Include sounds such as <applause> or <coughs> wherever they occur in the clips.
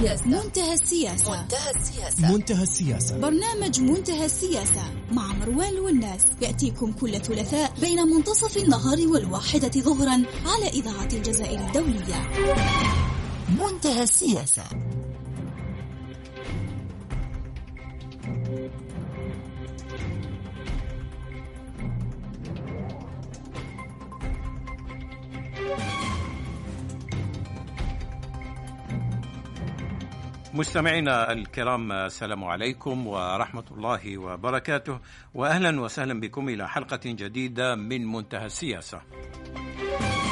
السياسة. منتهى السياسة. منتهى السياسة. منتهى السياسة. برنامج منتهى السياسة مع مروان والناس يأتيكم كل ثلاثاء بين منتصف النهار والواحدة ظهرا على إذاعة الجزائر الدولية. منتهى السياسة. مستمعينا الكرام السلام عليكم ورحمة الله وبركاته وأهلا وسهلا بكم إلى حلقة جديدة من منتهى السياسة.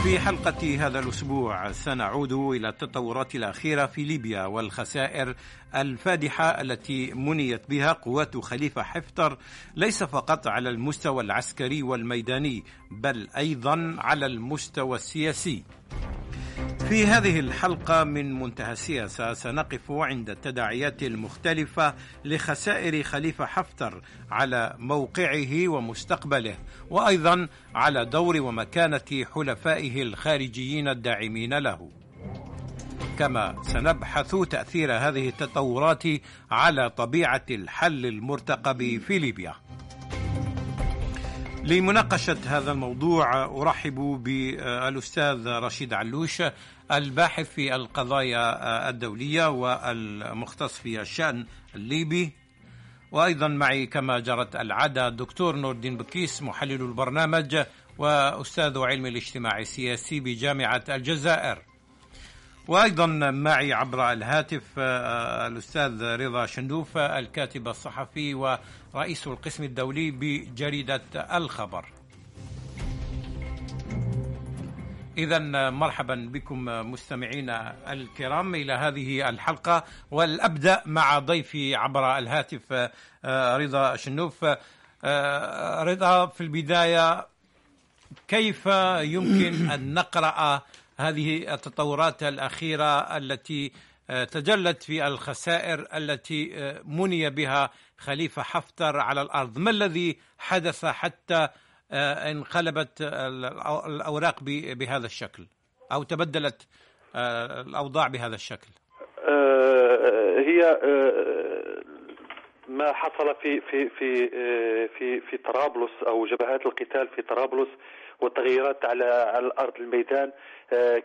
في حلقة هذا الأسبوع سنعود إلى التطورات الأخيرة في ليبيا والخسائر الفادحة التي منيت بها قوات خليفة حفتر ليس فقط على المستوى العسكري والميداني بل أيضا على المستوى السياسي. في هذه الحلقة من منتهى السياسة سنقف عند التداعيات المختلفة لخسائر خليفة حفتر على موقعه ومستقبله وأيضا على دور ومكانة حلفائه الخارجيين الداعمين له. كما سنبحث تأثير هذه التطورات على طبيعة الحل المرتقب في ليبيا. لمناقشة هذا الموضوع أرحب بالأستاذ رشيد علوش الباحث في القضايا الدولية والمختص في الشأن الليبي. وأيضا معي كما جرت العادة الدكتور نور الدين بكيس محلل البرنامج وأستاذ علم الاجتماع السياسي بجامعة الجزائر. وأيضا معي عبر الهاتف الأستاذ رضا شندوف الكاتب الصحفي ورئيس القسم الدولي بجريدة الخبر. اذا مرحبا بكم مستمعينا الكرام إلى هذه الحلقة والأبدأ مع ضيفي عبر الهاتف رضا شنوف. رضا في البداية كيف يمكن أن نقرأ هذه التطورات الأخيرة التي تجلت في الخسائر التي مني بها خليفة حفتر على الأرض. ما الذي حدث حتى انقلبت الأوراق بهذا الشكل؟ أو تبدلت الأوضاع بهذا الشكل؟ هي ما حصل في في في في في طرابلس أو جبهات القتال في طرابلس والتغييرات على على الأرض الميدان.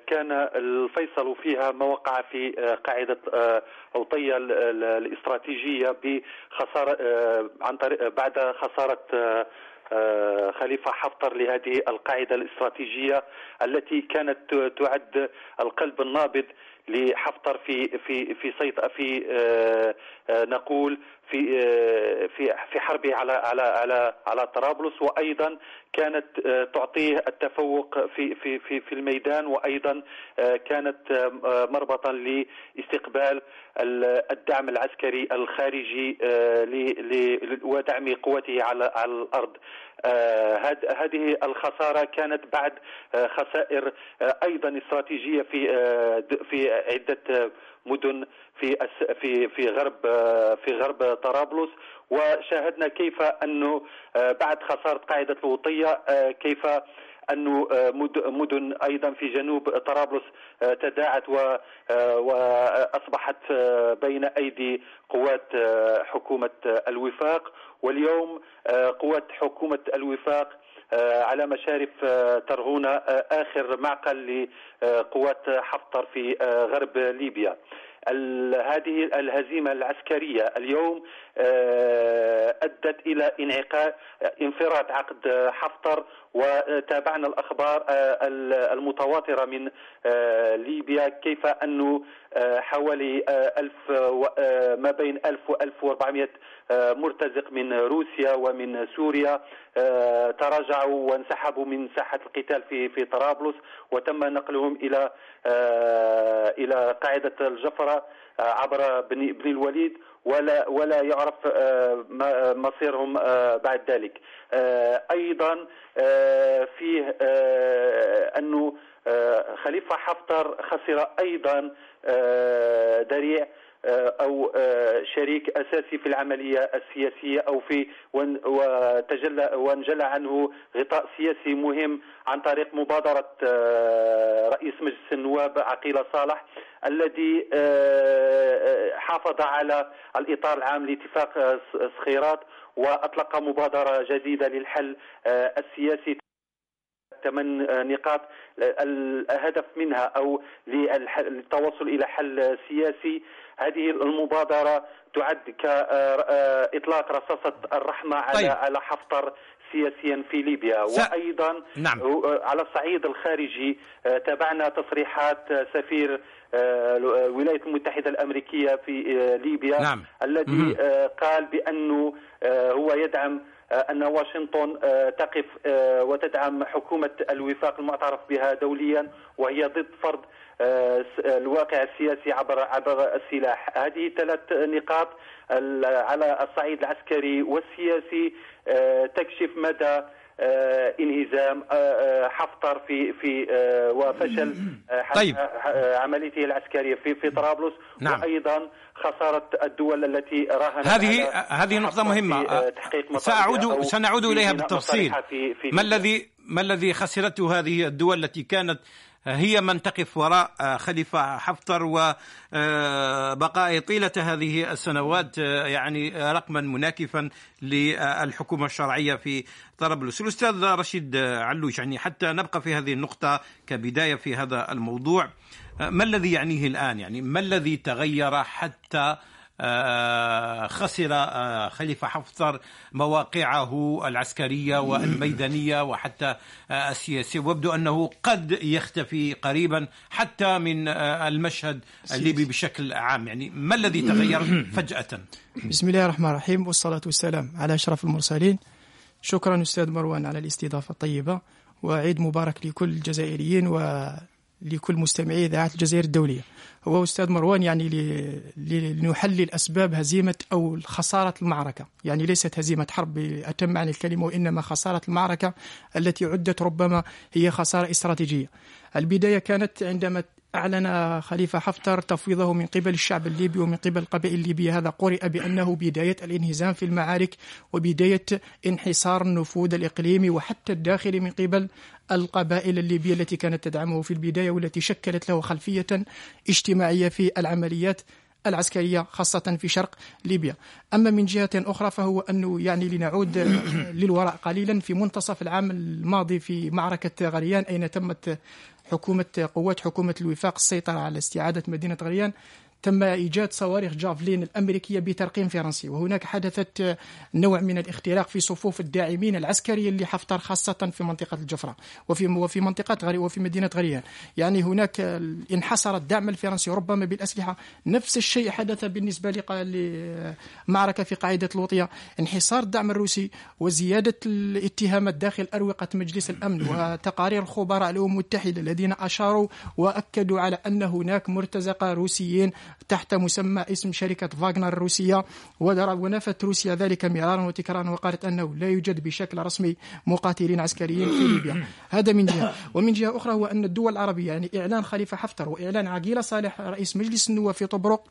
كان الفيصل فيها ما وقع في قاعدة أوطية الاستراتيجية بخسارة عن طريق بعد خسارة خليفة حفتر لهذه القاعدة الاستراتيجية التي كانت تعد القلب النابض لحفتر في في في سيط في نقول في في في حربه على على على على طرابلس. وأيضا كانت تعطيه التفوق في في في في الميدان. وأيضا كانت مربطا لاستقبال الدعم العسكري الخارجي ودعم قوته على على الأرض. هذه الخسارة كانت بعد خسائر أيضا استراتيجية في في عدة مدن في في في غرب في غرب طرابلس. وشاهدنا كيف أنه بعد خسارة قاعدة الوطية كيف أن مدن أيضا في جنوب طرابلس تداعت وأصبحت بين أيدي قوات حكومة الوفاق. واليوم قوات حكومة الوفاق على مشارف ترغونة آخر معقل لقوات حفتر في غرب ليبيا. هذه الهزيمة العسكرية اليوم أدت إلى انعقاد انفراد عقد حفتر وتابعنا الأخبار المتواترة من ليبيا كيف أنه حوالي ألف ما بين ألف وألف وأربعمائة مرتزق من روسيا ومن سوريا تراجعوا وانسحبوا من ساحة القتال في في طرابلس وتم نقلهم إلى إلى قاعدة الجفرة. عبر بني, بني الوليد ولا ولا يعرف مصيرهم بعد ذلك. أيضا فيه أنه خليفة حفتر خسر أيضا دريع أو شريك أساسي في العملية السياسية أو في وتجلى وانجلى عنه غطاء سياسي مهم عن طريق مبادرة رئيس مجلس النواب عقيله صالح الذي حافظ على الإطار العام لاتفاق صخيرات وأطلق مبادرة جديدة للحل السياسي. ثمان نقاط الهدف منها أو للتوصل إلى حل سياسي هذه المبادرة تعد كاطلاق رصاصة الرحمة على طيب. على حفتر سياسيا في ليبيا س... وأيضا نعم. على الصعيد الخارجي تابعنا تصريحات سفير الولايات المتحدة الأمريكية في ليبيا نعم. الذي قال بأنه هو يدعم أن واشنطن تقف وتدعم حكومة الوفاق المعترف بها دوليا وهي ضد فرض الواقع السياسي عبر عبر السلاح. هذه ثلاث نقاط على الصعيد العسكري والسياسي تكشف مدى انهزام حفتر في في وفشل طيب. عمليته العسكرية في في طرابلس نعم. وأيضا خسارة الدول التي راهنت هذه هذه نقطة مهمة سأعود سنعود إليها بالتفصيل في في ما الذي ما الذي خسرته هذه الدول التي كانت هي من تقف وراء خليفة حفتر وبقاء طيلة هذه السنوات يعني رقما مناكفا للحكومة الشرعية في طرابلس الأستاذ رشيد علوش يعني حتى نبقى في هذه النقطة كبداية في هذا الموضوع ما الذي يعنيه الآن؟ يعني ما الذي تغير حتى خسر خليفة حفتر مواقعه العسكرية والميدانية وحتى السياسية. ويبدو أنه قد يختفي قريبا حتى من المشهد الليبي بشكل عام. يعني ما الذي تغير <clears throat> فجأة؟ بسم الله الرحمن الرحيم والصلاة والسلام على أشرف المرسلين. شكرا أستاذ مروان على الاستضافة الطيبة وعيد مبارك لكل الجزائريين ولكل مستمعي إذاعة الجزائر الدولية. هو أستاذ مروان يعني لنحلل أسباب هزيمة أو خسارة المعركة. يعني ليست هزيمة حرب بأتم معنى الكلمة وإنما خسارة المعركة التي عدت ربما هي خسارة استراتيجية. البداية كانت عندما أعلن خليفة حفتر تفويضه من قبل الشعب الليبي ومن قبل القبائل الليبية. هذا قرئ بأنه بداية الانهزام في المعارك وبداية انحصار النفوذ الإقليمي وحتى الداخلي من قبل القبائل الليبية التي كانت تدعمه في البداية والتي شكلت له خلفية اجتماعية في العمليات العسكرية خاصة في شرق ليبيا. أما من جهة أخرى فهو أنه يعني لنعود <coughs> للوراء قليلا في منتصف العام الماضي في معركة غريان أين تمت حكومة قوات حكومة الوفاق السيطرة على استعادة مدينة غريان. تم إيجاد صواريخ جافلين الأمريكية بترقيم فرنسي وهناك حدثت نوع من الاختراق في صفوف الداعمين العسكريين لحفتر خاصة في منطقة الجفرة وفي وفي منطقة غري وفي مدينة غريان. يعني هناك انحصر الدعم الفرنسي ربما بالأسلحة. نفس الشيء حدث بالنسبة لمعركة في قاعدة لوطيا. انحصار الدعم الروسي وزيادة الاتهامات داخل أروقة مجلس الأمن <coughs> وتقارير خبراء الأمم المتحدة الذين أشاروا وأكدوا على أن هناك مرتزقة روسيين تحت مسمى اسم شركة فاغنر الروسية ونفت روسيا ذلك مرارا وتكرارا وقالت أنه لا يوجد بشكل رسمي مقاتلين عسكريين في ليبيا. هذا من جهة. ومن جهة أخرى هو أن الدول العربية يعني إعلان خليفة حفتر وإعلان عقيلة صالح رئيس مجلس النواب في طبرق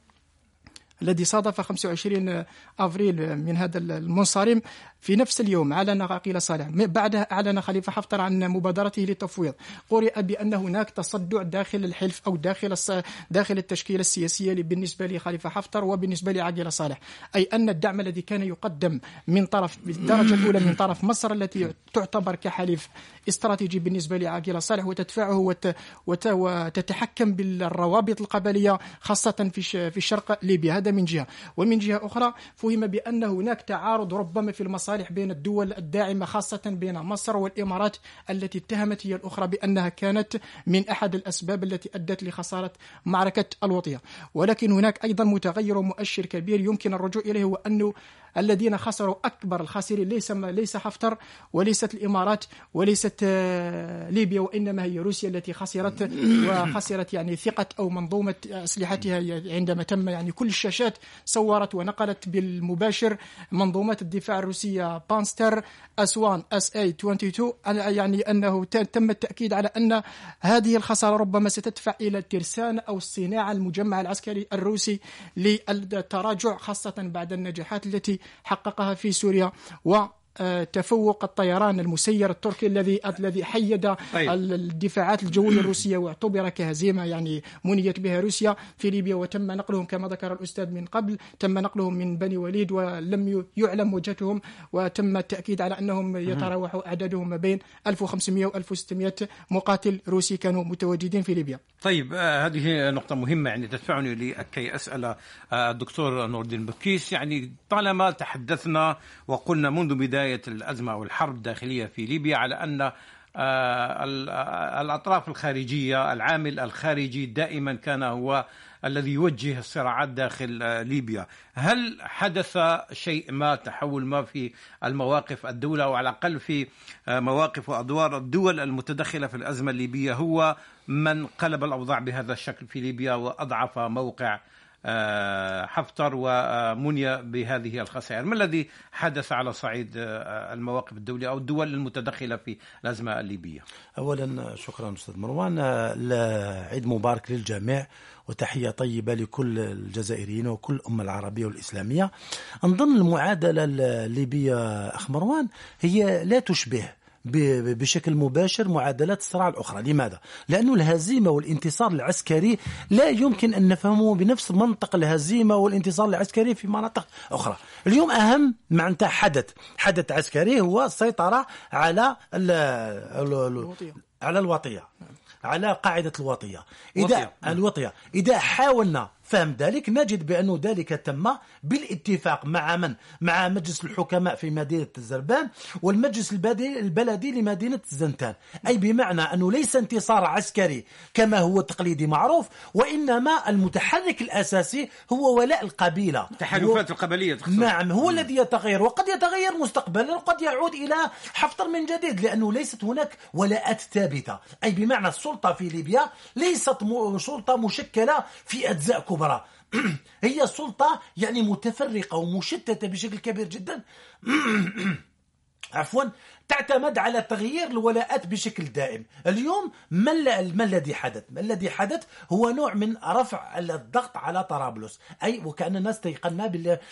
الذي صادف 25 أفريل من هذا المنصرم في نفس اليوم اعلن عقيل صالح. بعدها اعلن خليفة حفتر عن مبادرته للتفويض. قرئ بأن هناك تصدع داخل الحلف أو داخل داخل التشكيلة السياسية بالنسبة لخليفة حفتر وبالنسبة لعقيل صالح. أي أن الدعم الذي كان يقدم من طرف بالدرجه الأولى من طرف مصر التي تعتبر كحليف استراتيجي بالنسبة لعقيل صالح وتدفعه وت وتتحكم بالروابط القبلية خاصة في في شرق ليبيا. هذا من جهة. ومن جهة أخرى فهم بأن هناك تعارض ربما في المصالح بين الدول الداعمة خاصة بين مصر والإمارات التي اتهمت هي الأخرى بأنها كانت من أحد الأسباب التي أدت لخسارة معركة الوطية. ولكن هناك أيضا متغير ومؤشر كبير يمكن الرجوع إليه هو انه الذين خسروا أكبر الخاسرين. ليس ليس حفتر وليست الإمارات وليست ليبيا وإنما هي روسيا التي خسرت <coughs> وخسرت يعني ثقة أو منظومة أسلحتها عندما تم يعني كل الشاشات صورت ونقلت بالمباشر منظومات الدفاع الروسية بانتسير S 1 SA 22 يعني أنه تم التأكيد على أن هذه الخسارة ربما ستدفع إلى الترسانه أو الصناعة المجمع العسكري الروسي للتراجع خاصة بعد النجاحات التي حققها في سوريا. و تفوق الطيران المسير التركي الذي الذي حيد طيب. الدفاعات الجوية الروسية واعتبر كهزيمة يعني منيت بها روسيا في ليبيا وتم نقلهم كما ذكر الأستاذ من قبل تم نقلهم من بني وليد ولم يعلم وجهتهم وتم التأكيد على أنهم يتراوح اعدادهم ما بين 1500 و 1600 مقاتل روسي كانوا متواجدين في ليبيا. طيب آه هذه نقطة مهمة يعني تدفعني لكي أسأل آه الدكتور نور الدين بكيس يعني طالما تحدثنا وقلنا منذ بداية الأزمة والحرب الداخلية في ليبيا على أن آه، آه، الأطراف الخارجية العامل الخارجي دائما كان هو الذي يوجه الصراعات داخل آه، ليبيا. هل حدث شيء ما تحول ما في المواقف الدولة أو على الأقل في مواقف وأدوار الدول المتدخلة في الأزمة الليبية هو من قلب الأوضاع بهذا الشكل في ليبيا وأضعف موقع حفتر ومنيا بهذه الخسائر. ما الذي حدث على صعيد آه، المواقف الدولية أو الدول المتدخلة في الأزمة الليبية؟ أولا شكرا أستاذ مروان. عيد مبارك للجميع وتحية طيبة لكل الجزائريين وكل الأمة العربية والإسلامية. أنظن المعادلة الليبية أخ مروان هي لا تشبه بشكل مباشر معادلات الصراع الأخرى. لماذا؟ لأن الهزيمة والانتصار العسكري لا يمكن أن نفهمه بنفس منطق الهزيمة والانتصار العسكري في مناطق أخرى. اليوم أهم معناتها حدث. حدث عسكري هو السيطرة على على الوطية. على قاعدة الوطية. إذا الوطية. إذا حاولنا فهم ذلك نجد بأن ذلك تم بالاتفاق مع من؟ مع مجلس الحكماء في مدينة الزربان والمجلس البلدي لمدينة زنتان أي بمعنى أنه ليس انتصار عسكري كما هو التقليدي معروف وإنما المتحرك الأساسي هو ولاء القبيلة التحالفات القبلية تخصر. نعم هو م. الذي يتغير وقد يتغير مستقبلا وقد يعود إلى حفتر من جديد لأنه ليست هناك ولاءات ثابتة أي بمعنى السلطة في ليبيا ليست سلطة مشكلة في أجزاء كبرى <clears throat> هي سلطة يعني متفرقة ومشتتة بشكل كبير جدا. <clears throat> عفوا تعتمد على تغيير الولاءات بشكل دائم. اليوم ما, الذي حدث؟ ما الذي حدث هو نوع من رفع الضغط على طرابلس. أي وكأن الناس تيقن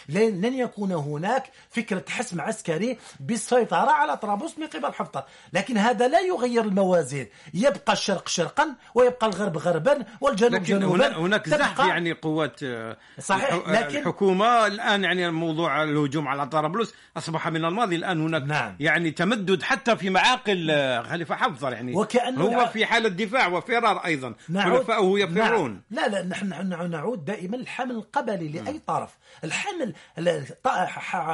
لن يكون هناك فكرة حسم عسكري بالسيطرة على طرابلس من قبل حفتر لكن هذا لا يغير الموازين. يبقى الشرق شرقا ويبقى الغرب غربا والجنوب جنوبا. هناك زحف يعني قوات آه، صحيح لكن الحكومة الآن يعني موضوع الهجوم على طرابلس أصبح من الماضي. الآن هناك نعم. يعني تمد تردد حتى في معاقل آه، خليفة حفظر يعني. وكأنه هو في حالة دفاع وفرار أيضا. خلفاؤه يفرون. نعم. لا لا نحن نعود دائما الحمل القبلي لأي طرف. الحمل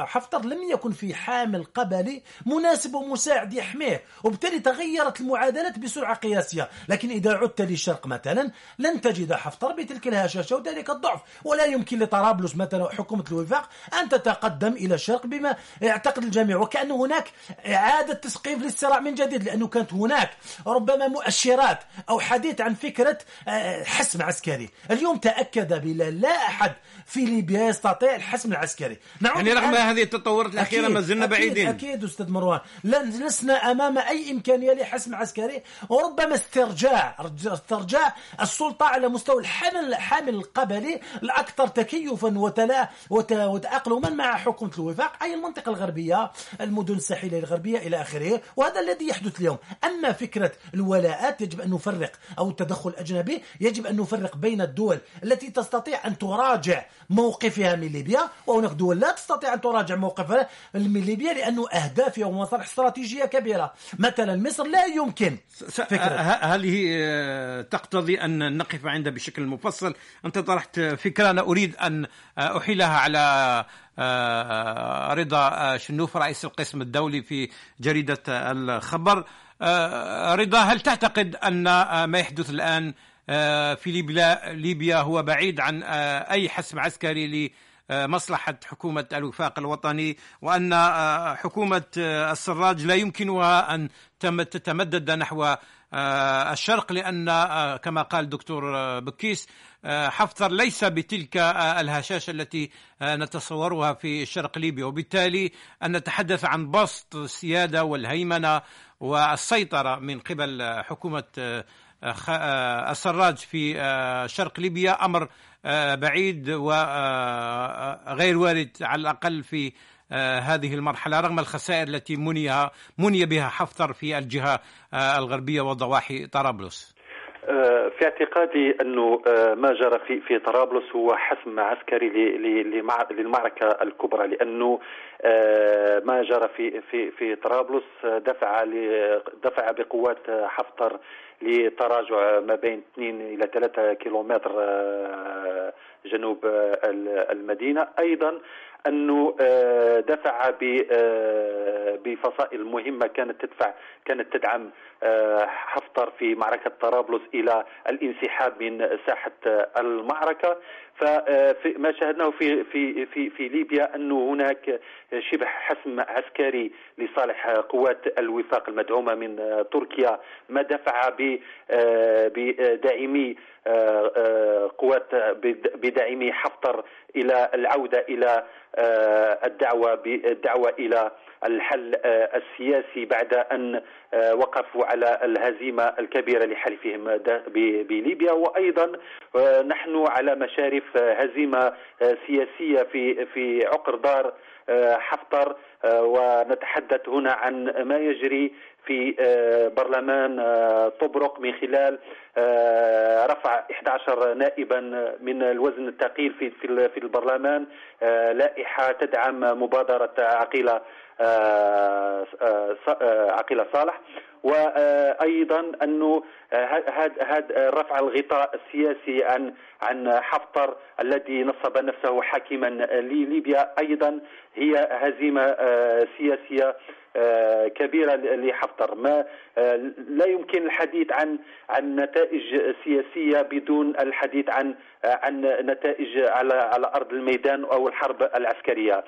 حفتر لم يكن في حامل قبلي مناسب ومساعد يحميه. وبالتالي تغيرت المعادلات بسرعة قياسية. لكن إذا عدت للشرق مثلا لن تجد حفتر بتلك الهشاشة. وذلك الضعف. ولا يمكن لطرابلس مثلا حكومة الوفاق أن تتقدم إلى الشرق بما يعتقد الجميع. وكأن هناك إعادة إعادة تسقيف للصراع من جديد لأنه كانت هناك ربما مؤشرات أو حديث عن فكرة آه، حسم عسكري. اليوم تأكد بلا لا أحد في ليبيا يستطيع الحسم العسكري. يعني رغم هذه التطورات الأخيرة ما زلنا بعيدين. أكيد أستاذ مروان. لسنا أمام أي إمكانية لحسم عسكري وربما استرجاع استرجاع السلطة على مستوى الحمل الحامل القبلي الأكثر تكيفا وتلا وتأقلما مع حكومة الوفاق أي المنطقة الغربية المدن الساحلية الغربية إلى آخره وهذا الذي يحدث اليوم. أما فكرة الولاءات يجب أن نفرق أو التدخل الأجنبي يجب أن نفرق بين الدول التي تستطيع أن تراجع موقفها من ليبيا وهناك دول لا تستطيع أن تراجع موقفها من ليبيا لأنه أهدافها ومصالح استراتيجية كبيرة. مثلا مصر لا يمكن فكرة. هذه آه، تقتضي أن نقف عندها بشكل مفصل؟ أنت طرحت فكرة أنا أريد أن أحيلها على آه، رضا شنوف رئيس القسم الدولي في جريدة الخبر. آه، رضا هل تعتقد أن ما يحدث الآن آه، في ليبيا, هو بعيد عن أي حسم عسكري لمصلحة حكومة الوفاق الوطني وأن حكومة السراج لا يمكنها أن تتمدد نحو الشرق لأن كما قال الدكتور بكيس آه، حفتر ليس بتلك آه، الهشاشة التي آه، نتصورها في شرق ليبيا. وبالتالي أن نتحدث عن بسط السيادة والهيمنة والسيطرة من قبل حكومة السراج في شرق ليبيا. أمر بعيد وغير وارد على الأقل في هذه المرحلة رغم الخسائر التي مني بها حفتر في الجهة الغربية وضواحي طرابلس. في اعتقادي أنه ما جرى في في طرابلس هو حسم عسكري للمعركة الكبرى لأنه ما جرى في في في طرابلس دفع دفع بقوات حفتر لتراجع ما بين 2 إلى 3 كيلومتر جنوب المدينة. أيضا أنه دفع بفصائل مهمة كانت تدفع كانت تدعم حفتر في معركة طرابلس إلى الانسحاب من ساحة المعركة. فما شاهدناه في في في في ليبيا أنه هناك شبه حسم عسكري لصالح قوات الوفاق المدعومة من تركيا. ما دفع بداعمي قوات بداعمي حفتر إلى العودة إلى الدعوة بالدعوه إلى الحل السياسي بعد أن وقفوا على الهزيمة الكبيرة لحلفهم بليبيا. وأيضا نحن على مشارف هزيمة سياسية في في عقر دار حفتر ونتحدث هنا عن ما يجري في برلمان طبرق من خلال رفع 11 نائبا من الوزن الثقيل في في البرلمان. لائحة تدعم مبادرة عقيلة عقيلة صالح. وأيضا انه هذا رفع الغطاء السياسي عن عن حفتر الذي نصب نفسه حاكما لليبيا أيضا هي هزيمة سياسية كبيرة لحفتر ما لا يمكن الحديث عن عن نتائج سياسية بدون الحديث عن عن نتائج على على أرض الميدان أو الحرب العسكرية.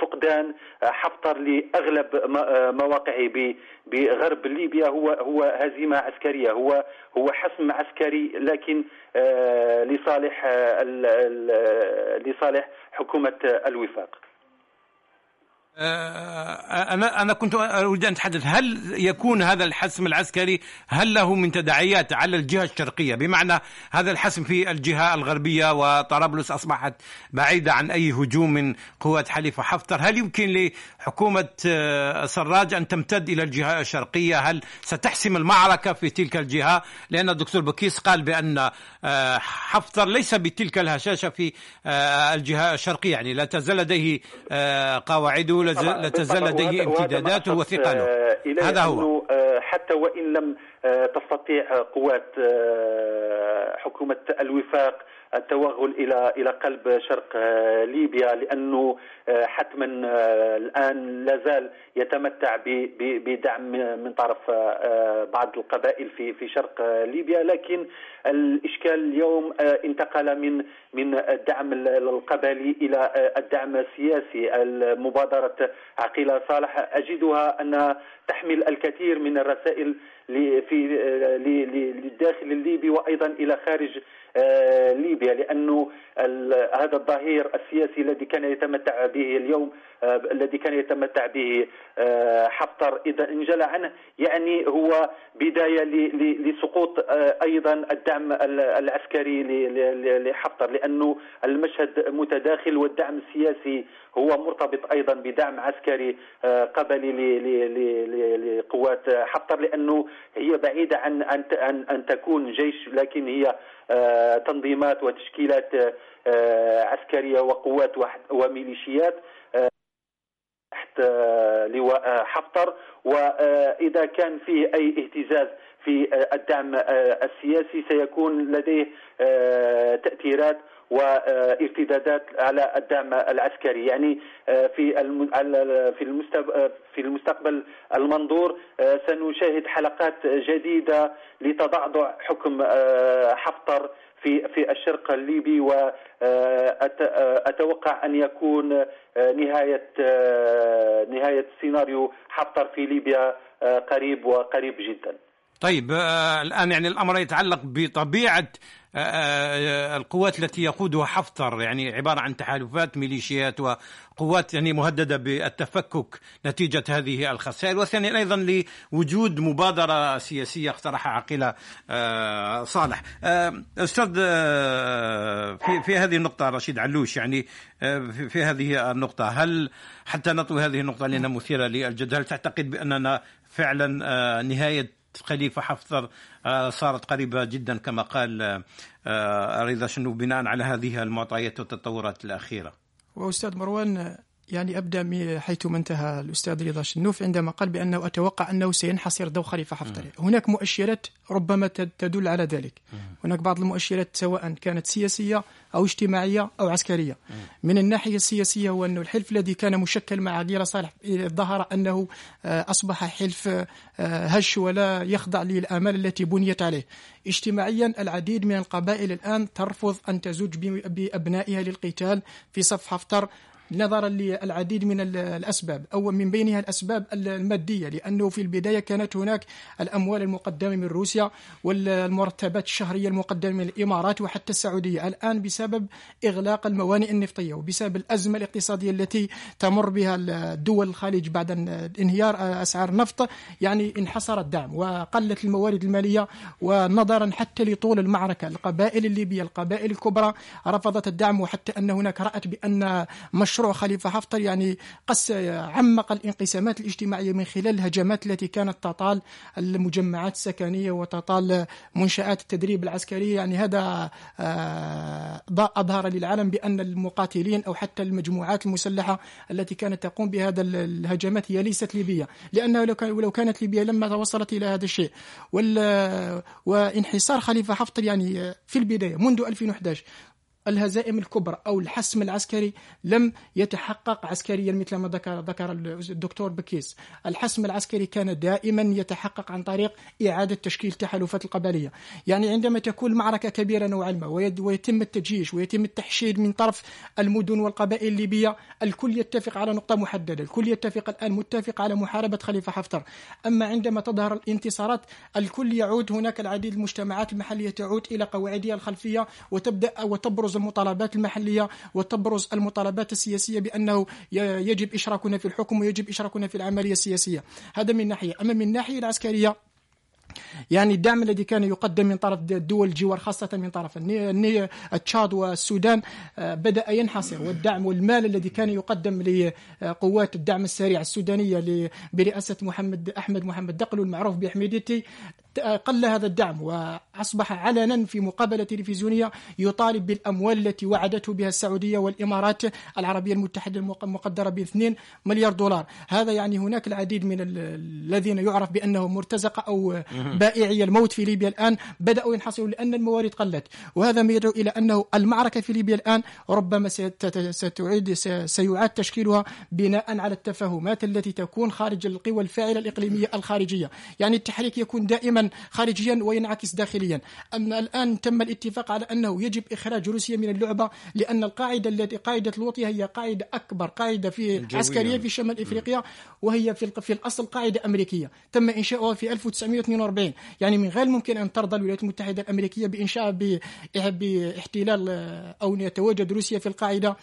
فقدان حفتر لأغلب مواقعه بغرب ليبيا. هو هو هزيمة عسكرية. هو هو حسم عسكري لكن لصالح لصالح حكومة الوفاق. آه، أنا أنا كنت أريد أن أتحدث. هل يكون هذا الحسم العسكري هل له من تداعيات على الجهة الشرقية؟ بمعنى هذا الحسم في الجهة الغربية وطرابلس أصبحت بعيدة عن أي هجوم من قوات حليفة حفتر. هل يمكن لحكومة آه، سراج أن تمتد إلى الجهة الشرقية؟ هل ستحسم المعركة في تلك الجهة؟ لأن الدكتور بكيس قال بأن آه، حفتر ليس بتلك الهشاشة في الجهة الشرقية. يعني لا تزال لديه قواعده لا تزال لديه امتداداته وثقله آه، هذا هو. آه، حتى وإن لم آه، تستطيع قوات حكومة الوفاق التوغل إلى إلى قلب شرق ليبيا لأنه حتما الآن لا زال يتمتع بدعم من طرف بعض القبائل في في شرق ليبيا. لكن الإشكال اليوم انتقل من من الدعم القبلي إلى الدعم السياسي. المبادرة عقيلة صالح أجدها انها تحمل الكثير من الرسائل في للداخل الليبي وأيضا إلى خارج آه، ليبيا لأنه هذا الظهير السياسي الذي كان يتمتع به اليوم آه، الذي كان يتمتع به آه، حفتر إذا انجلى عنه. يعني هو بداية لسقوط أيضا الدعم العسكري لحفتر لأنه المشهد متداخل والدعم السياسي هو مرتبط أيضا بدعم عسكري قبلي لقوات حفتر لأنه هي بعيدة عن ان ان تكون جيش لكن هي آه، تنظيمات وتشكيلات آه، عسكرية وقوات وميليشيات. آه، لواء حفتر. وإذا كان فيه أي اهتزاز في الدعم السياسي سيكون لديه تأثيرات وارتدادات على الدعم العسكري. يعني في في في المستقبل المنظور سنشاهد حلقات جديدة لتضعضع حكم حفتر. في في الشرق الليبي واتوقع أن يكون نهاية نهاية سيناريو حفتر في ليبيا قريب وقريب جدا. طيب الآن يعني الأمر يتعلق بطبيعة القوات التي يقودها حفتر يعني عبارة عن تحالفات ميليشيات وقوات يعني مهددة بالتفكك نتيجة هذه الخسائر. وثانيا أيضا لوجود مبادرة سياسية اقترحها عقيله صالح. أستاذ في في هذه النقطة رشيد علوش يعني في هذه النقطة هل حتى نطوي هذه النقطة لأنها مثيرة للجدل؟ تعتقد بأننا فعلا نهاية خليفة حفتر آه، صارت قريبة جدا كما قال آه، رضا شنو بناء على هذه المعطيات والتطورات الأخيرة. وأستاذ مروان يعني أبدأ حيثما انتهى الأستاذ رضا شنوف عندما قال بأنه أتوقع أنه سينحصر ضوء خليفة حفتر هناك مؤشرات ربما تدل على ذلك. هناك بعض المؤشرات سواء كانت سياسية أو اجتماعية أو عسكرية. من الناحية السياسية هو أنه الحلف الذي كان مشكل مع غير صالح ظهر أنه آه، أصبح حلف آه، هش ولا يخضع للآمال التي بنيت عليه. اجتماعيا العديد من القبائل الآن ترفض أن تزوج بأبنائها للقتال في صف حفتر. نظرا للعديد من الأسباب أو من بينها الأسباب المادية لأنه في البداية كانت هناك الأموال المقدمة من روسيا والمرتبات الشهرية المقدمة من الإمارات وحتى السعودية. الآن بسبب إغلاق الموانئ النفطية وبسبب الأزمة الاقتصادية التي تمر بها الدول الخليج بعد انهيار أسعار النفط يعني انحصر الدعم وقلت الموارد المالية ونظرا حتى لطول المعركة. القبائل الليبية القبائل الكبرى رفضت الدعم وحتى أن هناك رأت بأن مشروع مشروع خليفة حفتر يعني قس عمق الانقسامات الاجتماعية من خلال الهجمات التي كانت تطال المجمعات السكنية وتطال منشآت التدريب العسكري. يعني هذا آه، أظهر للعالم بأن المقاتلين أو حتى المجموعات المسلحة التي كانت تقوم بهذا الهجمات هي ليست ليبية لأنه لو كانت ليبيا لما توصلت إلى هذا الشيء. وانحصار خليفة حفتر يعني في البداية منذ 2011 الهزائم الكبرى أو الحسم العسكري لم يتحقق عسكريا مثل ما ذكر ذكر الدكتور بكيس. الحسم العسكري كان دائما يتحقق عن طريق إعادة تشكيل تحالفات القبلية. يعني عندما تكون معركة كبيرة نوعا ما ويتم التجيش ويتم التحشيد من طرف المدن والقبائل الليبية الكل يتفق على نقطة محددة الكل يتفق الآن متفق على محاربة خليفة حفتر. أما عندما تظهر الانتصارات الكل يعود هناك العديد المجتمعات المحلية تعود إلى قواعدها الخلفية وتبدأ وتبرز المطالبات المحلية وتبرز المطالبات السياسية بأنه يجب إشراكنا في الحكم ويجب إشراكنا في العملية السياسية. هذا من ناحية. أما من الناحية العسكرية يعني الدعم الذي كان يقدم من طرف دول الجوار خاصة من طرف تشاد والسودان آه، بدأ ينحصر. والدعم والمال الذي كان يقدم لقوات الدعم السريع السودانية برئاسة محمد أحمد محمد دقلو المعروف بحميدتي قل هذا الدعم وأصبح علنا في مقابلة تلفزيونية يطالب بالأموال التي وعدته بها السعودية والإمارات العربية المتحدة المقدرة ب 2 مليار دولار. هذا يعني هناك العديد من الذين يعرف بأنهم مرتزقة أو بائعي الموت في ليبيا الآن. بدأوا ينحصروا لأن الموارد قلت. وهذا ما يدعو إلى أنه المعركة في ليبيا الآن ربما ستعيد سيعاد تشكيلها بناء على التفاهمات التي تكون خارج القوى الفاعلة الإقليمية الخارجية. يعني التحريك يكون دائما خارجيا وينعكس داخليا. أما الآن تم الاتفاق على أنه يجب إخراج روسيا من اللعبة لأن القاعدة التي قاعدة الوطية هي قاعدة أكبر قاعدة في عسكرية في شمال إفريقيا وهي في في الأصل قاعدة أمريكية. تم إنشاؤها في 1942 يعني من غير الممكن أن ترضى الولايات المتحدة الأمريكية بإنشاء بإحتلال أو يتواجد روسيا في القاعدة. آه،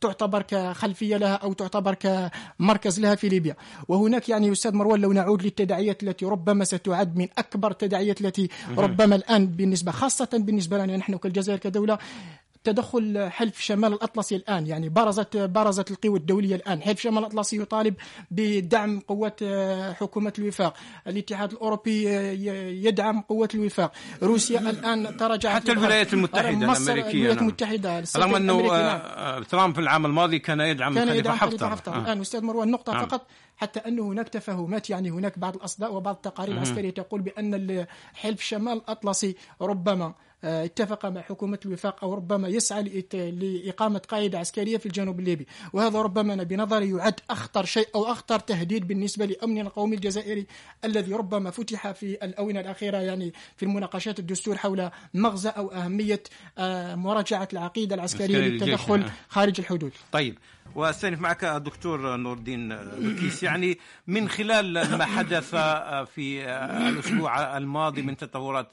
تعتبر كخلفية لها أو تعتبر كمركز لها في ليبيا. وهناك يعني أستاذ مروان لو نعود للتداعيات التي ربما ستعد من أكبر التداعيات التي ربما الآن بالنسبة خاصة بالنسبة لنا نحن كالجزائر كدولة تدخل حلف شمال الأطلسي الآن يعني برزت برزت القوى الدولية الآن حلف شمال الأطلسي يطالب بدعم قوات آه، حكومة الوفاق الاتحاد الأوروبي آه، يدعم قوات الوفاق روسيا الآن تراجعت حتى الولايات المتحدة الأمريكية الولايات نعم. المتحدة رغم أنه نعم. آه، ترامب في العام الماضي كان يدعم كان يدعم حفتر, حفتر. الآن أستاذ مروان نقطة نعم. فقط حتى أنه هناك تفاهمات يعني هناك بعض الأصداء وبعض التقارير العسكرية تقول بأن حلف شمال الأطلسي ربما آه، اتفق مع حكومة الوفاق أو ربما يسعى لإقامة قاعدة عسكرية في الجنوب الليبي. وهذا ربما بنظري يعد أخطر شيء أو أخطر تهديد بالنسبة لأمننا القومي الجزائري الذي ربما فتح في الأونة الأخيرة يعني في المناقشات الدستور حول مغزى أو أهمية آه، مراجعة العقيدة العسكرية للتدخل نعم. خارج الحدود. طيب واستأنف معك دكتور نور الدين بكيس يعني من خلال ما حدث في الأسبوع الماضي من تطورات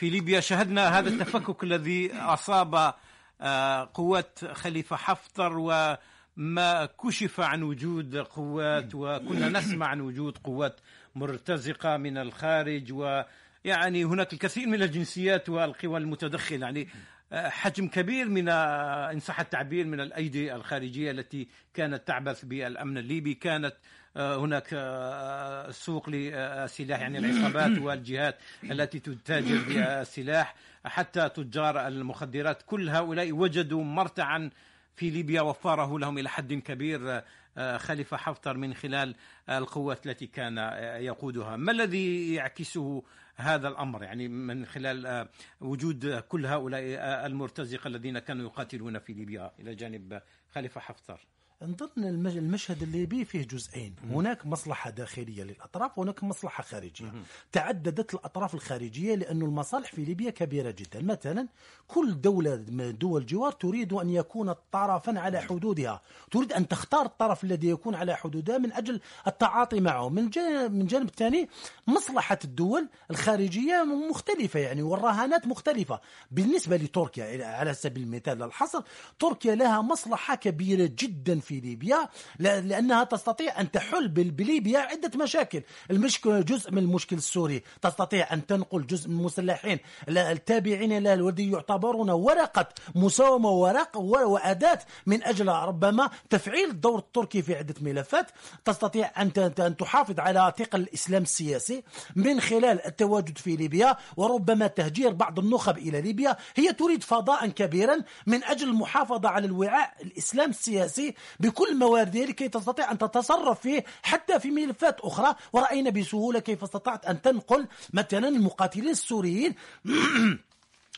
في ليبيا شهدنا هذا <coughs> التفكك الذي أصاب آه، قوات خليفة حفتر وما كشف عن وجود قوات <coughs> وكنا نسمع عن وجود قوات مرتزقة من الخارج ويعني هناك الكثير من الجنسيات والقوى المتدخلة. يعني حجم كبير من إن صح التعبير من الأيدي الخارجية التي كانت تعبث بالأمن الليبي. كانت آه، هناك آه، سوق للسلاح يعني العصابات <clears throat> والجهات التي تتاجر بالسلاح حتى تجار المخدرات كل هؤلاء وجدوا مرتعا في ليبيا وفره لهم إلى حد كبير آه، خليفة حفتر من خلال القوات التي كان يقودها، ما الذي يعكسه هذا الأمر؟ يعني من خلال وجود كل هؤلاء المرتزقة الذين كانوا يقاتلون في ليبيا إلى جانب خليفة حفتر؟ نظن المشهد الليبي فيه جزئين. هناك مصلحة داخلية للأطراف وهناك مصلحة خارجية. تعددت الأطراف الخارجية لأن المصالح في ليبيا كبيرة جدا. مثلا كل دولة من دول الجوار تريد أن يكون طرفا على حدودها. تريد أن تختار الطرف الذي يكون على حدودها من أجل التعاطي معه. من جانب, من جانب الثاني مصلحة الدول الخارجية مختلفة يعني والرهانات مختلفة. بالنسبة لتركيا على سبيل المثال للحصر تركيا لها مصلحة كبيرة جدا في ليبيا لأنها تستطيع أن تحل بليبيا عدة مشاكل. المشكلة جزء من المشكل السوري. تستطيع أن تنقل جزء من المسلحين التابعين لها الذي يعتبرون ورقة مساومة ورق وأداة من أجل ربما تفعيل الدور التركي في عدة ملفات. تستطيع أن تحافظ على ثقل الإسلام السياسي من خلال التواجد في ليبيا وربما تهجير بعض النخب إلى ليبيا. هي تريد فضاء كبيرا من أجل المحافظة على الوعاء الإسلام السياسي بكل موارده لكي تستطيع أن تتصرف فيه حتى في ملفات أخرى. ورأينا بسهولة كيف استطعت أن تنقل مثلا المقاتلين السوريين. <clears throat>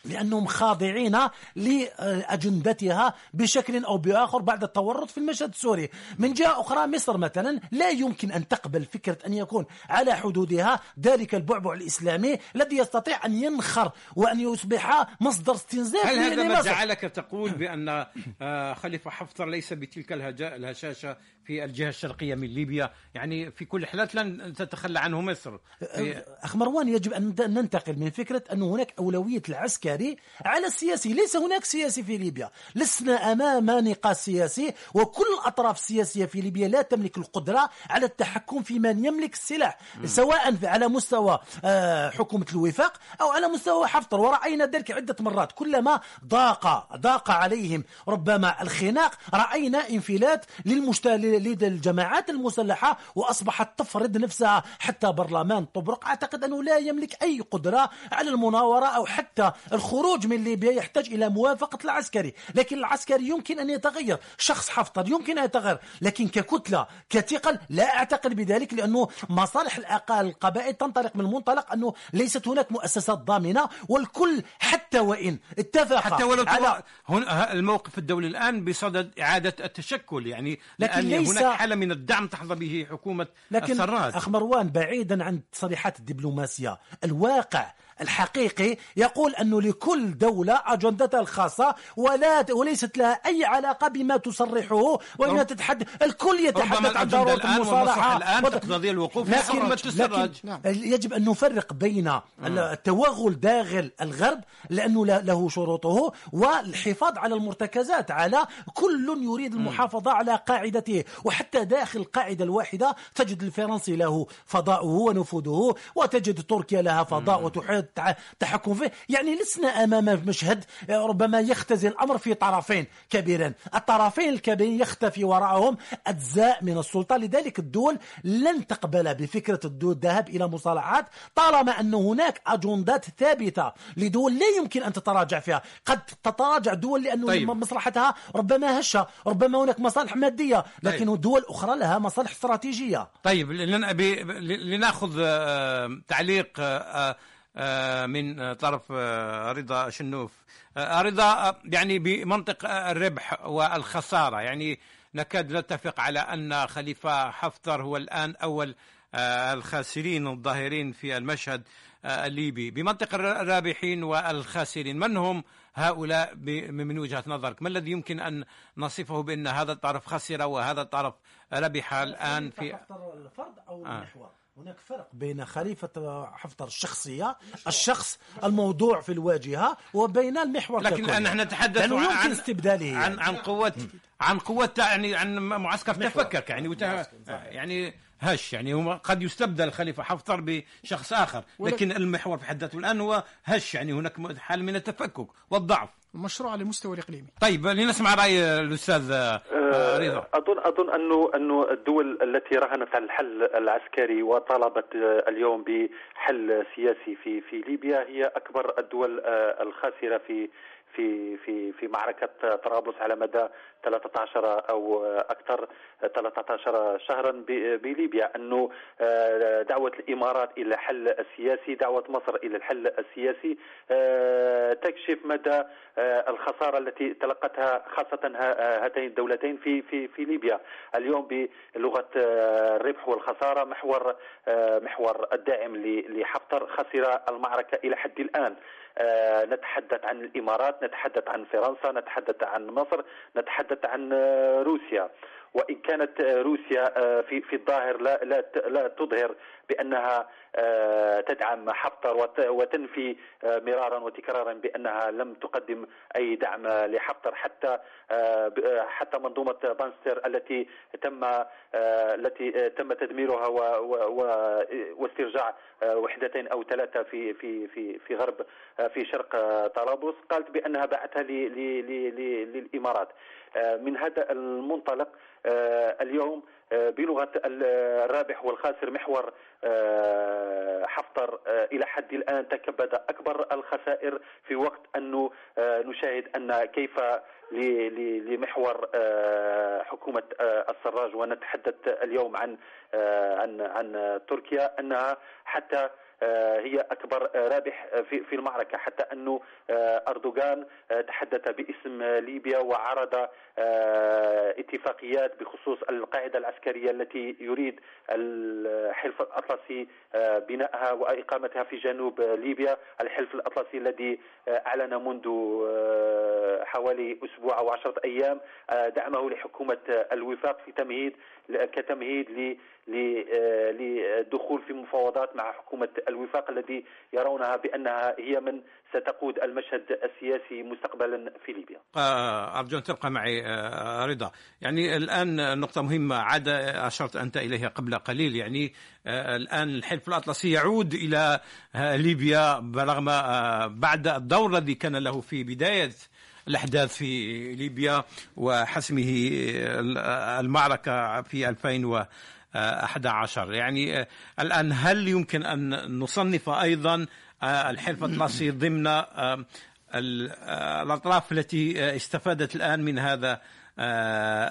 لأنهم خاضعين لأجندتها بشكل أو بآخر بعد التورط في المشهد السوري. من جهة أخرى مصر مثلا لا يمكن أن تقبل فكرة أن يكون على حدودها ذلك البعبع الإسلامي الذي يستطيع أن ينخر وأن يصبح مصدر استنزاف هل هذا ما جعلك تقول بأن آه، خليفة حفتر ليس بتلك الهشاشة في الجهة الشرقية من ليبيا. يعني في كل الحالات لن تتخلى عنه مصر. أخ مروان يجب أن ننتقل من فكرة أن هناك أولوية العسكري على السياسي. ليس هناك سياسي في ليبيا. لسنا أمام نقاش سياسي وكل الأطراف السياسية في ليبيا لا تملك القدرة على التحكم في من يملك السلاح م. سواء على مستوى آه، حكومة الوفاق أو على مستوى حفتر ورأينا ذلك عدة مرات. كلما ضاق ضاق عليهم ربما الخناق رأينا انفلات للمشتل للجماعات المسلحة وأصبحت تفرض نفسها حتى برلمان طبرق. أعتقد أنه لا يملك أي قدرة على المناورة أو حتى الخروج من ليبيا يحتاج إلى موافقة العسكري. لكن العسكري يمكن أن يتغير. شخص حفتر يمكن أن يتغير. لكن ككتلة كثقل لا أعتقد بذلك لأنه مصالح القبائل تنطلق من منطلق أنه ليست هناك مؤسسات ضامنة والكل حتى وإن اتفق حتى ولو على الموقف الدولي الآن بصدد إعادة التشكل يعني لكن ليس هناك حالة من الدعم تحظى به حكومة لكن السراج. أخ مروان بعيدا عن تصريحات الدبلوماسية الواقع الحقيقي يقول أنه لكل دولة أجندتها الخاصة ولا وليست لها أي علاقة بما تصرحه وإنها تتحدث الكل يتحدث عن ضرورة المصالحة الآن تقتضي الوقوف لكن, لكن نعم. يجب أن نفرق بين التوغل داخل الغرب لأنه له شروطه والحفاظ على المرتكزات على كل يريد المحافظة على قاعدته وحتى داخل القاعدة الواحدة تجد الفرنسي له فضاؤه ونفوذه وتجد تركيا لها فضاء وتحيط التحكم فيه. يعني لسنا أمام مشهد ربما يختزل الأمر في طرفين كبيرين. الطرفين الكبيرين يختفي وراءهم أجزاء من السلطة. لذلك الدول لن تقبل بفكرة الذهاب إلى مصالحات طالما أن هناك أجندات ثابتة لدول لا يمكن أن تتراجع فيها. قد تتراجع دول لأن طيب. مصلحتها ربما هشة ربما هناك مصالح مادية لكن طيب. دول أخرى لها مصالح استراتيجية. طيب لنأخذ آه، تعليق آه، آه، من طرف آه، رضا شنوف. آه، رضا يعني بمنطق الربح والخسارة. يعني نكاد نتفق على أن خليفة حفتر هو الآن أول الخاسرين الظاهرين في المشهد الليبي. بمنطق الرابحين والخاسرين من هم هؤلاء من وجهة نظرك؟ ما الذي يمكن أن نصفه بأن هذا الطرف خسر وهذا الطرف ربح الآن في الفرد أو المحور هناك فرق بين خليفة حفتر الشخصية الشخص الموضوع في الواجهة وبين المحور لكن ككل. نحن نتحدث يمكن عن استبداله. عن عن قوة عن قوة يعني عن معسكر تفكك يعني وته... يعني هش يعني هو قد يستبدل الخليفة حفتر بشخص آخر لكن المحور في حد ذاته الآن هو هش يعني هناك حال من التفكك والضعف. مشروع على المستوى الإقليمي. طيب لنسمع رأي الأستاذ آه، رضا. أظن أظن انه انه الدول التي راهنت على الحل العسكري وطالبت آه، اليوم بحل سياسي في في ليبيا هي أكبر الدول آه، الخاسرة في في في في معركة طرابلس على مدى 13 أو أكثر 13 شهرا بليبيا أنه آه، دعوة الإمارات إلى الحل السياسي دعوة مصر إلى الحل السياسي آه، تكشف مدى آه، الخسارة التي تلقتها خاصة هاتين الدولتين في في في ليبيا. اليوم بلغة الربح والخسارة محور محور الداعم لحفتر خسر المعركة إلى حد الآن. نتحدث عن الإمارات نتحدث عن فرنسا نتحدث عن مصر نتحدث عن آه، روسيا. وإن كانت آه، روسيا آه، في في الظاهر لا لا لا تظهر بأنها تدعم حفتر وت- وتنفي مرارا وتكرارا بأنها لم تقدم أي دعم لحفتر حتى حتى منظومة بانستر التي تم التي تم تدميرها واسترجاع وحدتين أو ثلاثة في في في في غرب في شرق طرابلس قالت بأنها باعتها للإمارات. من هذا المنطلق آه، اليوم آه، بلغة ال- الرابح والخاسر محور آه، حفتر آه، إلى حد الآن تكبد أكبر الخسائر في وقت انه آه، نشاهد أن كيف لمحور آه، حكومة آه، السراج ونتحدث اليوم عن آه، عن عن تركيا أنها حتى آه، هي أكبر آه، رابح آه، في المعركة حتى أنه آه، أردوغان آه، تحدث باسم آه، ليبيا وعرض آه، اتفاقيات بخصوص القاعدة العسكرية التي يريد الحلف الأطلسي آه، بنائها وإقامتها في جنوب آه، ليبيا. الحلف الأطلسي الذي آه، أعلن منذ آه، حوالي أسبوع أو عشرة أيام آه، دعمه لحكومة آه، الوفاق في تمهيد كتمهيد ل- ل- آه، للدخول في مفاوضات مع حكومة الوفاق الذي يرونها بأنها هي من ستقود المشهد السياسي مستقبلا في ليبيا. آه، أرجو أن تبقى معي آه، رضا يعني الآن نقطة مهمة عاد أشرت أنت إليها قبل قليل يعني آه، الآن الحلف الأطلسي يعود إلى آه، ليبيا برغم آه، بعد الدور الذي كان له في بداية الأحداث في ليبيا وحسمه آه، المعركة في 2011 يعني آه، الآن هل يمكن أن نصنف أيضا آه، الحلف <coughs> الأطلسي ضمن ال- الأطراف التي استفادت الآن من هذا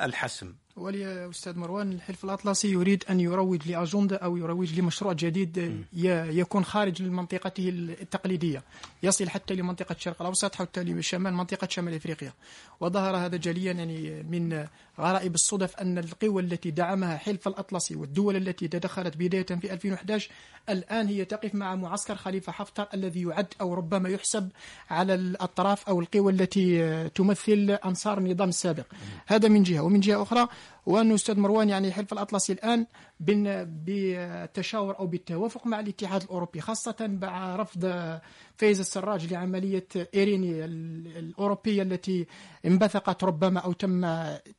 الحسم؟ ولي أستاذ مروان الحلف الأطلسي يريد أن يروج لأجندة أو يروج لمشروع جديد يكون خارج من منطقته التقليدية. يصل حتى لمنطقة الشرق الأوسط حتى لشمال منطقة شمال إفريقيا. وظهر هذا جليا يعني من غرائب الصدف أن القوى التي دعمها حلف الأطلسي والدول التي تدخلت بداية في 2011 الآن هي تقف مع معسكر خليفة حفتر الذي يعد أو ربما يحسب على الأطراف أو القوى التي تمثل أنصار النظام السابق هذا من جهة. ومن جهة أخرى وأن أستاذ مروان يعني حلف الأطلسي الآن بالتشاور أو بالتوافق مع الاتحاد الأوروبي خاصة مع رفض فايز السراج لعملية إيريني ال- الأوروبية التي انبثقت ربما أو تم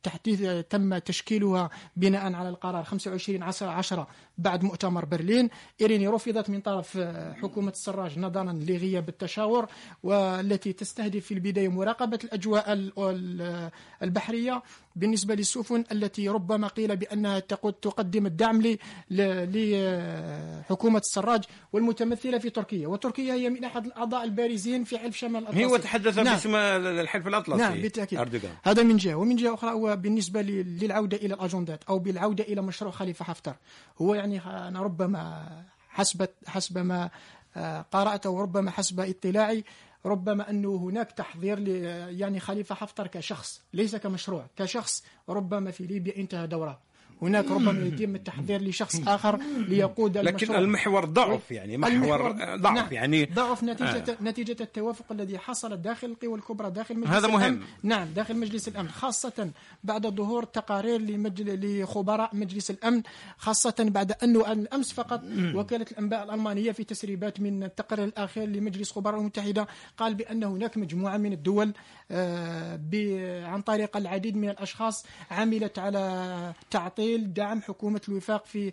تحديث تم تشكيلها بناء على القرار. 25 10 10 بعد مؤتمر برلين. إيريني رفضت من طرف حكومة السراج نظرا لغياب التشاور والتي تستهدف في البداية مراقبة الأجواء ال- ال- البحرية. بالنسبة للسفن التي ربما قيل بأنها تقدم الدعم ل- ل- لحكومة السراج والمتمثلة في تركيا. وتركيا هي من أحد الأعضاء البارزين في حلف شمال الأطلسي هو تحدث نعم. باسم الحلف الأطلسي. نعم بالتأكيد. أردوغان. هذا من جهة. ومن جهة أخرى هو بالنسبة للعودة إلى الأجندات أو بالعودة إلى مشروع خليفة حفتر. هو يعني أنا ربما حسب حسب ما آه، قرأت وربما حسب اطلاعي ربما أنه هناك تحضير يعني خليفة حفتر كشخص ليس كمشروع كشخص ربما في ليبيا انتهى دوره. هناك ربما يتم التحضير لشخص آخر ليقود لكن المشروع المحور ضعف يعني محور ضعف نعم يعني ضعف نتيجة آه. نتيجة التوافق الذي حصل داخل القوى الكبرى داخل مجلس هذا مهم. الأمن نعم داخل مجلس الأمن خاصة بعد ظهور تقارير لمجل... لخبراء مجلس الأمن خاصة بعد أنه أمس فقط وكالة الأنباء الألمانية في تسريبات من التقرير الأخير لمجلس خبراء المتحدة قال بأن هناك مجموعة من الدول آه، عن طريق العديد من الأشخاص عملت على تعطيل دعم حكومة الوفاق في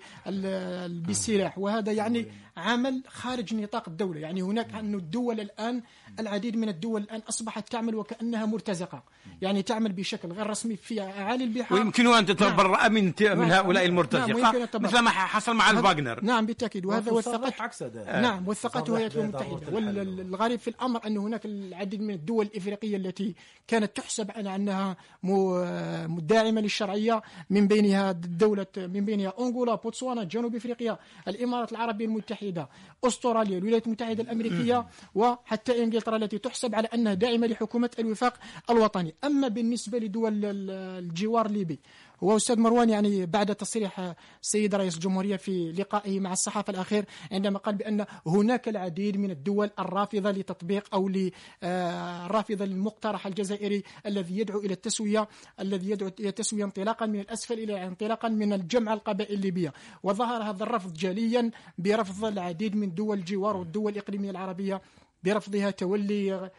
بالسلاح وهذا يعني عمل خارج نطاق الدولة. يعني هناك أن الدول الآن العديد من الدول الآن أصبحت تعمل وكأنها مرتزقة. يعني تعمل بشكل غير رسمي في أعالي البحار. ويمكن أن تتبرأ نعم. من, من نعم. هؤلاء نعم. المرتزقة. نعم. مثل ما حصل مع الفاغنر نعم بالتأكيد. وهذا وثقت نعم وثقته الولايات المتحدة. والغريب في الأمر أن هناك العديد من الدول الإفريقية التي كانت تحسب أنها داعمة للشرعية من بينها دولة من بينها أنغولا بوتسوانا جنوب إفريقيا الإمارات العربية المتحدة أستراليا الولايات المتحدة الأمريكية وحتى إنجلترا التي تحسب على أنها داعمة لحكومة الوفاق الوطني. أما بالنسبة لدول الجوار الليبي هو أستاذ مروان يعني بعد تصريح السيد رئيس الجمهورية في لقائه مع الصحافة الأخير عندما قال بأن هناك العديد من الدول الرافضة لتطبيق أو الرافضة للمقترح الجزائري الذي يدعو إلى التسوية الذي يدعو إلى التسوية انطلاقا من الأسفل إلى انطلاقا من الجمع القبائل الليبية. وظهر هذا الرفض جليا برفض العديد من دول الجوار والدول الإقليمية العربية برفضها تولي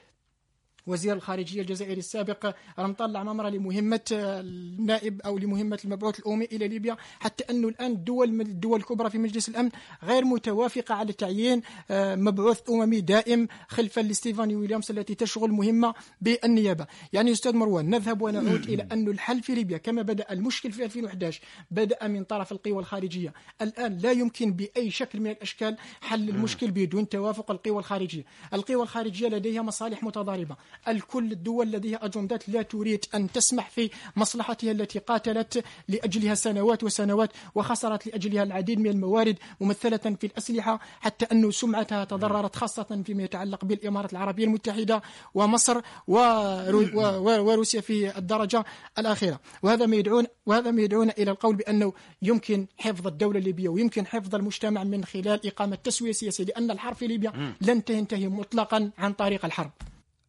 وزير الخارجية الجزائري السابق رمطان العمامرة لمهمة النائب أو لمهمة المبعوث الأممي إلى ليبيا حتى أنه الآن الدول الدول الكبرى في مجلس الأمن غير متوافقة على تعيين آه، مبعوث أممي دائم خلفا لستيفاني ويليامز التي تشغل مهمة بالنيابة. يعني أستاذ مروان نذهب ونعود إلى أن الحل في ليبيا. كما بدأ المشكل في 2011 بدأ من طرف القوى الخارجية. الآن لا يمكن بأي شكل من الأشكال حل المشكل بدون توافق القوى الخارجية. القوى الخارجية لديها مصالح متضاربة. الكل الدول لديها أجندات لا تريد أن تسمح في مصلحتها التي قاتلت لأجلها سنوات وسنوات وخسرت لأجلها العديد من الموارد ممثلة في الأسلحة حتى أن سمعتها تضررت خاصة فيما يتعلق بالإمارات العربية المتحدة ومصر وروسيا في الدرجة الأخيرة. وهذا ما يدعون وهذا ما يدعون إلى القول بأنه يمكن حفظ الدولة الليبية ويمكن حفظ المجتمع من خلال إقامة تسوية سياسية لأن الحرب في ليبيا لن تنتهي مطلقا عن طريق الحرب.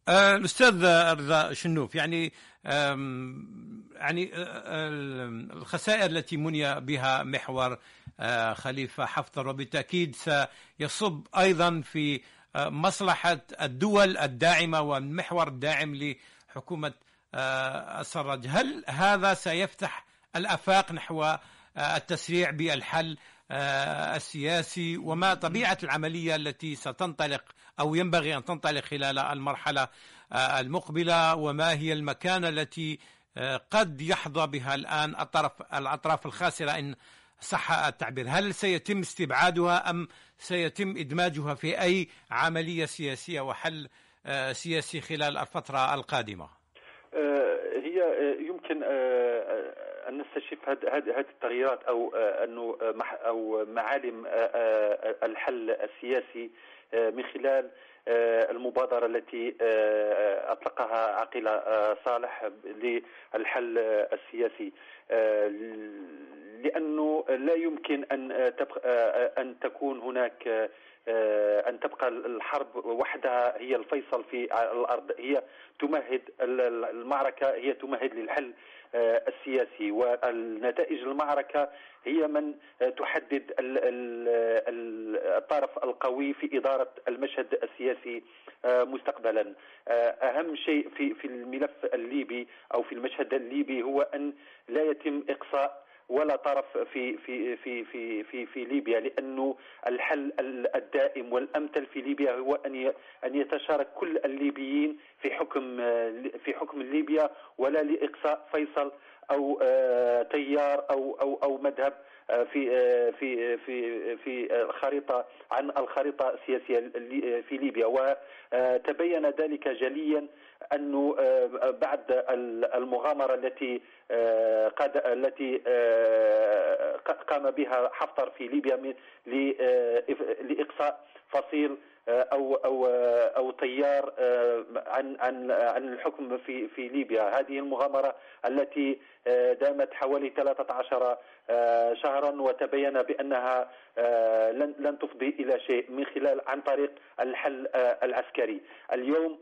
الأستاذ رضا شنوف يعني يعني آه، الخسائر التي مني بها محور آه، خليفة حفتر وبالتاكيد سيصب أيضا في مصلحة الدول الداعمة والمحور الداعم لحكومة السراج. هل هذا سيفتح الأفاق نحو التسريع بالحل السياسي وما طبيعة العملية التي ستنطلق أو ينبغي أن تنطلق خلال المرحلة آه، المقبلة وما هي المكانة التي آه، قد يحظى بها الآن الطرف الأطراف الخاسرة إن صح التعبير. هل سيتم استبعادها أم سيتم إدماجها في أي عملية سياسية وحل آه، سياسي خلال الفترة القادمة؟ هي يمكن أن نستشف هذه التغييرات أو أنه أو معالم الحل السياسي من خلال آه، المبادرة التي آه، أطلقها عقيلة صالح للحل السياسي. لأنه لا يمكن أن أن تكون هناك أن تبقى الحرب وحدها هي الفيصل في الأرض. هي تمهد المعركة هي تمهد للحل السياسي. والنتائج المعركة هي من تحدد الطرف القوي في إدارة المشهد السياسي مستقبلا. أهم شيء في في الملف الليبي أو في المشهد الليبي هو أن لا يتم إقصاء ولا طرف في في في في في في ليبيا لأنه الحل الدائم والأمثل في ليبيا هو أن أن يتشارك كل الليبيين في حكم في حكم ليبيا ولا لإقصاء فيصل أو آه، تيار أو أو أو مذهب آه، في آه، في في في الخريطه عن الخريطة السياسية في ليبيا. وتبين ذلك جليا أنه بعد المغامرة التي قد التي قام بها حفتر في ليبيا لإقصاء فصيل أو أو أو تيار عن عن عن الحكم في في ليبيا. هذه المغامرة التي دامت حوالي 13 شهرا وتبين بأنها لن لن تفضي إلى شيء من خلال عن طريق الحل العسكري. اليوم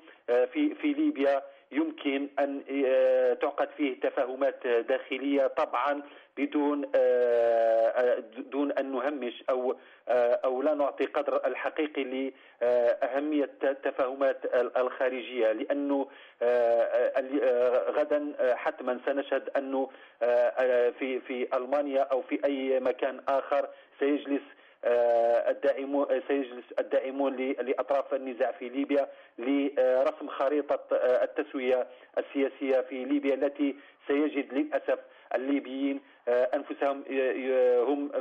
في في ليبيا يمكن أن تعقد فيه تفاهمات داخلية طبعا بدون دون أن نهمش أو أو لا نعطي قدر الحقيقي لأهمية التفاهمات الخارجية لأنه غدا حتما سنشهد أنه في في ألمانيا أو في أي مكان آخر سيجلس الداعمون سيجلس الداعمون لأطراف النزاع في ليبيا لرسم خريطة التسوية السياسية في ليبيا التي سيجد للأسف الليبيين أنفسهم هم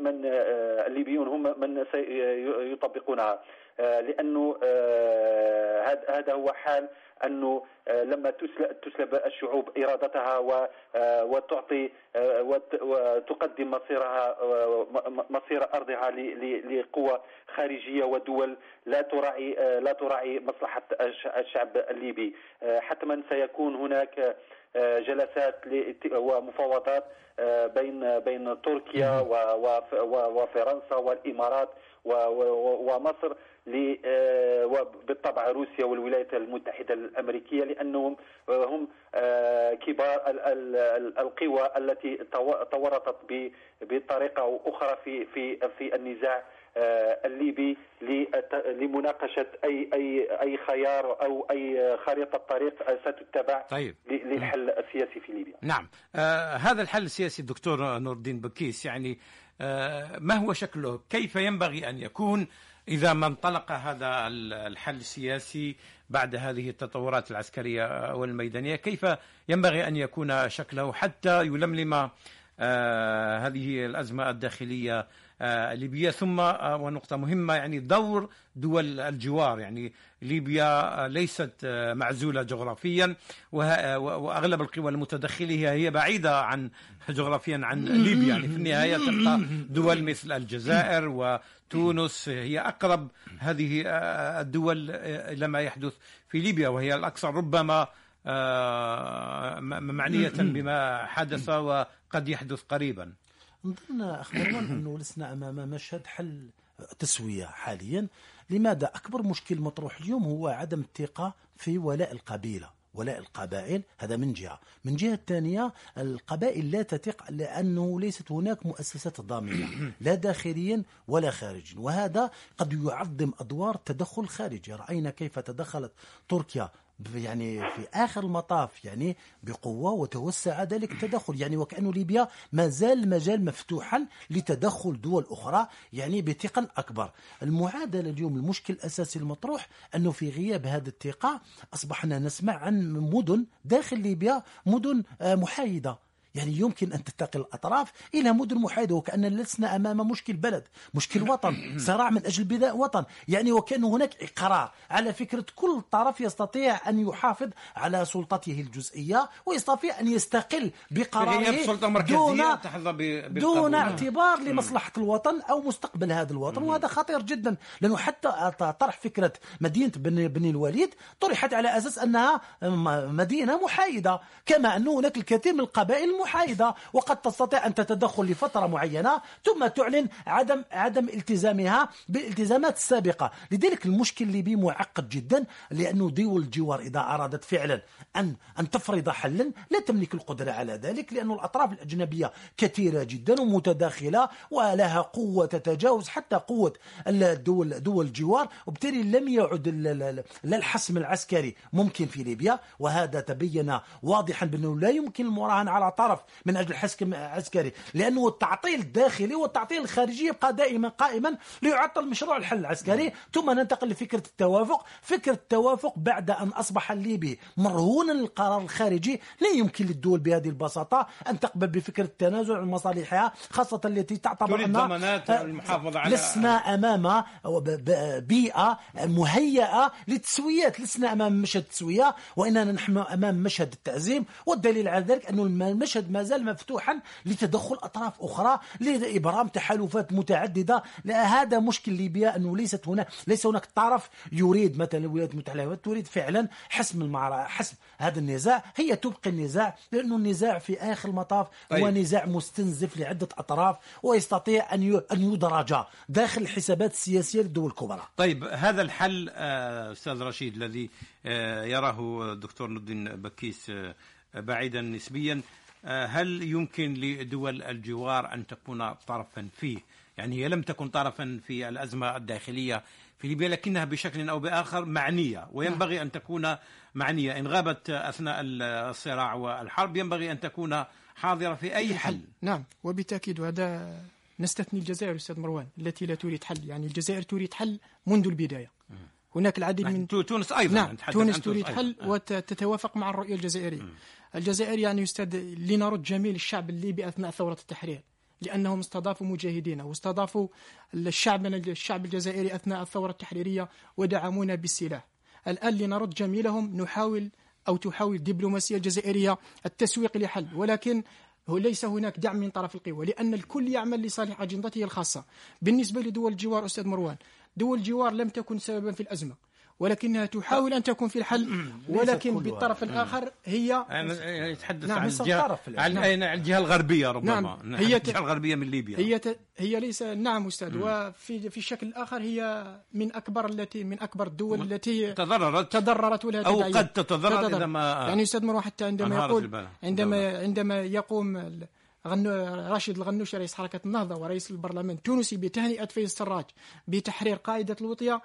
من الليبيون هم من يطبقونها. لأنه هذا هو حال أنه لما تسلب الشعوب إرادتها وتعطي وتقدم مصيرها مصير أرضها لقوى خارجية ودول لا تراعي لا تراعي مصلحة الشعب الليبي. حتما سيكون هناك جلسات ومفاوضات بين بين تركيا وفرنسا والإمارات ومصر وبالطبع روسيا والولايات المتحدة الأمريكية لأنهم هم كبار القوى التي تورطت بطريقة أو أخرى في في في النزاع الليبي لمناقشة اي اي أي خيار أو أي خريطة طريق ستتبع طيب. للحل السياسي في ليبيا. نعم آه هذا الحل السياسي الدكتور نور الدين بكيس يعني آه ما هو شكله؟ كيف ينبغي أن يكون إذا ما انطلق هذا الحل السياسي بعد هذه التطورات العسكرية والميدانية كيف ينبغي أن يكون شكله حتى يلملم آه هذه الأزمة الداخلية آه ليبيا. ثم آه ونقطة مهمة يعني دور دول الجوار يعني ليبيا ليست آه معزولة جغرافيا وأغلب القوى المتدخلة هي بعيدة عن جغرافيا عن ليبيا. يعني في النهاية تبقى دول مثل الجزائر وتونس هي أقرب هذه الدول إلى ما يحدث في ليبيا وهي الأكثر ربما معنية بما حدث وقد يحدث قريبا. نظن اخ مروان أنه لسنا أمام مشهد حل تسوية حاليا. لماذا؟ أكبر مشكل مطروح اليوم هو عدم الثقة في ولاء القبيلة ولاء القبائل. هذا من جهة. من جهة ثانية القبائل لا تثق لأنه ليست هناك مؤسسات ضامنة <clears throat> لا داخليا ولا خارجيا. وهذا قد يعظم أدوار تدخل خارجي. رأينا كيف تدخلت تركيا يعني في آخر المطاف يعني بقوة وتوسع ذلك التدخل. يعني وكأنه ليبيا ما زال المجال مفتوحا لتدخل دول أخرى يعني بثقل أكبر. المعادلة اليوم المشكل الأساسي المطروح أنه في غياب هذه الثقة أصبحنا نسمع عن مدن داخل ليبيا مدن محايدة. يعني يمكن أن تنتقل الأطراف. إلى مدن محايدة وكأننا لسنا أمام مشكل بلد مشكل وطن <coughs> صراع من أجل بناء وطن. يعني وكأن هناك إقرار على فكرة كل طرف يستطيع أن يحافظ على سلطته الجزئية ويستطيع أن يستقل بقراره دون, دون اعتبار لمصلحة الوطن أو مستقبل هذا الوطن وهذا خطير جدا. لأنه حتى طرح فكرة مدينة بني الوليد طرحت على أساس أنها مدينة محايدة كما أنه هناك الكثير من القبائل محايدة وقد تستطيع أن تتدخل لفترة معينة ثم تعلن عدم عدم التزامها بالالتزامات السابقة. لذلك المشكل الليبي معقد جدا لأنه دول الجوار إذا أرادت فعلا أن أن تفرض حلا لا تملك القدرة على ذلك لأن الأطراف الأجنبية كثيرة جدا ومتداخلة ولها قوة تتجاوز حتى قوة الدول دول الجوار وبالتالي لم يعد لا الحسم العسكري ممكن في ليبيا. وهذا تبين واضحا بأنه لا يمكن المراهنة على طرف الطرف من أجل الحسم العسكري لأنه التعطيل الداخلي والتعطيل الخارجي يبقى دائما قائما ليعطل مشروع الحل العسكري. ثم ننتقل لفكرة التوافق. فكرة التوافق بعد أن أصبح الليبي مرهونا للقرار الخارجي لا يمكن للدول بهذه البساطة أن تقبل بفكرة التنازل عن مصالحها خاصة التي تعتبر أنها المحافظة على لسنا أمام بيئة مهيئة للتسويات لسنا أمام مشهد التسوية وإننا نحن أمام مشهد التعزيم. والدليل على ذلك أن المشهد المشهد ما زال مفتوحا لتدخل أطراف أخرى لإبرام تحالفات متعددة. هذا مشكل ليبيا أنه ليست هنا ليس هناك طرف يريد مثلا الولايات المتحدة تريد فعلا حسم المعركة حسم هذا النزاع. هي تبقي النزاع لأنه النزاع في آخر المطاف طيب. هو نزاع مستنزف لعدة أطراف ويستطيع أن أن يدرج داخل الحسابات السياسية للدول الكبرى. طيب هذا الحل آه، أستاذ رشيد الذي آه، يراه الدكتور نور الدين بكيس آه، بعيدا نسبيا. هل يمكن لدول الجوار أن تكون طرفا فيه؟ يعني هي لم تكن طرفا في الأزمة الداخلية في ليبيا لكنها بشكل أو بآخر معنية وينبغي أن تكون معنية. إن غابت أثناء الصراع والحرب ينبغي أن تكون حاضرة في أي حل. نعم وبالتأكيد وهذا نستثني الجزائر أستاذ مروان التي لا تريد حل. يعني الجزائر تريد حل منذ البداية. هناك العديد من تو- تونس أيضا نعم تونس تريد. حل آه. وتتوافق مع الرؤية الجزائرية. الجزائر يعني يا أستاذ لنرد جميل الشعب الليبي أثناء ثورة التحرير لأنهم استضافوا مجاهدين واستضافوا الشعب الشعب الجزائري أثناء الثورة التحريرية ودعمونا بالسلاح. الآن لنرد جميلهم نحاول أو تحاول الدبلوماسيه الجزائريه التسويق لحل. ولكن هو ليس هناك دعم من طرف القوى لأن الكل يعمل لصالح أجندته الخاصة. بالنسبة لدول الجوار أستاذ مروان دول الجوار لم تكن سببا في الأزمة ولكنها تحاول أن تكون في الحل ولكن. بالطرف الآخر هي يتحدث نعم، عن الجهة عن الآن. عن الجهة الغربية ربما. نعم، هي هي ت- الجهة الغربية من ليبيا. هي ت... هي ليس نعم أستاذ وفي في الشكل الآخر هي من أكبر التي من أكبر الدول التي تضررت؟ تضررت ولها أو. قد تتضرر إذا ما- يعني أستاذ مروان حتى عندما يقول. عندما عندما يقوم غنو راشد الغنوشي رئيس حركة النهضة ورئيس البرلمان التونسي بتهنئة فايز السراج بتحرير قاعدة الوطية.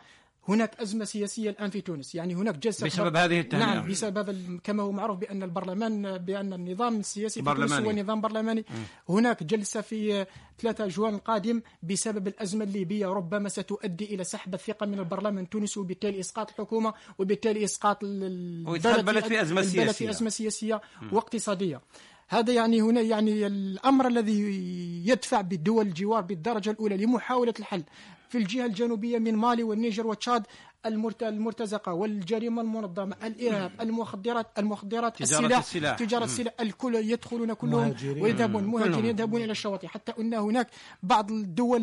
هناك أزمة سياسية الآن في تونس. يعني هناك جلسة بسبب هذه التهنئة. نعم بسبب كما هو معروف بأن البرلمان بأن النظام السياسي في تونس. هو نظام برلماني. هناك جلسة في 3 جوان القادم بسبب الأزمة الليبية. ربما ستؤدي إلى سحب الثقة من البرلمان التونسي وبالتالي إسقاط الحكومة وبالتالي إسقاط البلد في أزمة سياسية. في أزمة سياسية واقتصادية. هذا يعني هنا يعني الأمر الذي يدفع بالدول الجوار بالدرجة الأولى لمحاولة الحل في الجهة الجنوبية من مالي والنيجر وتشاد المرت- المرتزقة والجريمة المنظمة الإرهاب المخدرات المخدرات تجارة السلاح السلاح. تجارة السلاح الكل يدخلون كلهم مهاجرين. ويذهبون مهاجرين. يذهبون إلى الشواطئ. حتى أن هناك بعض الدول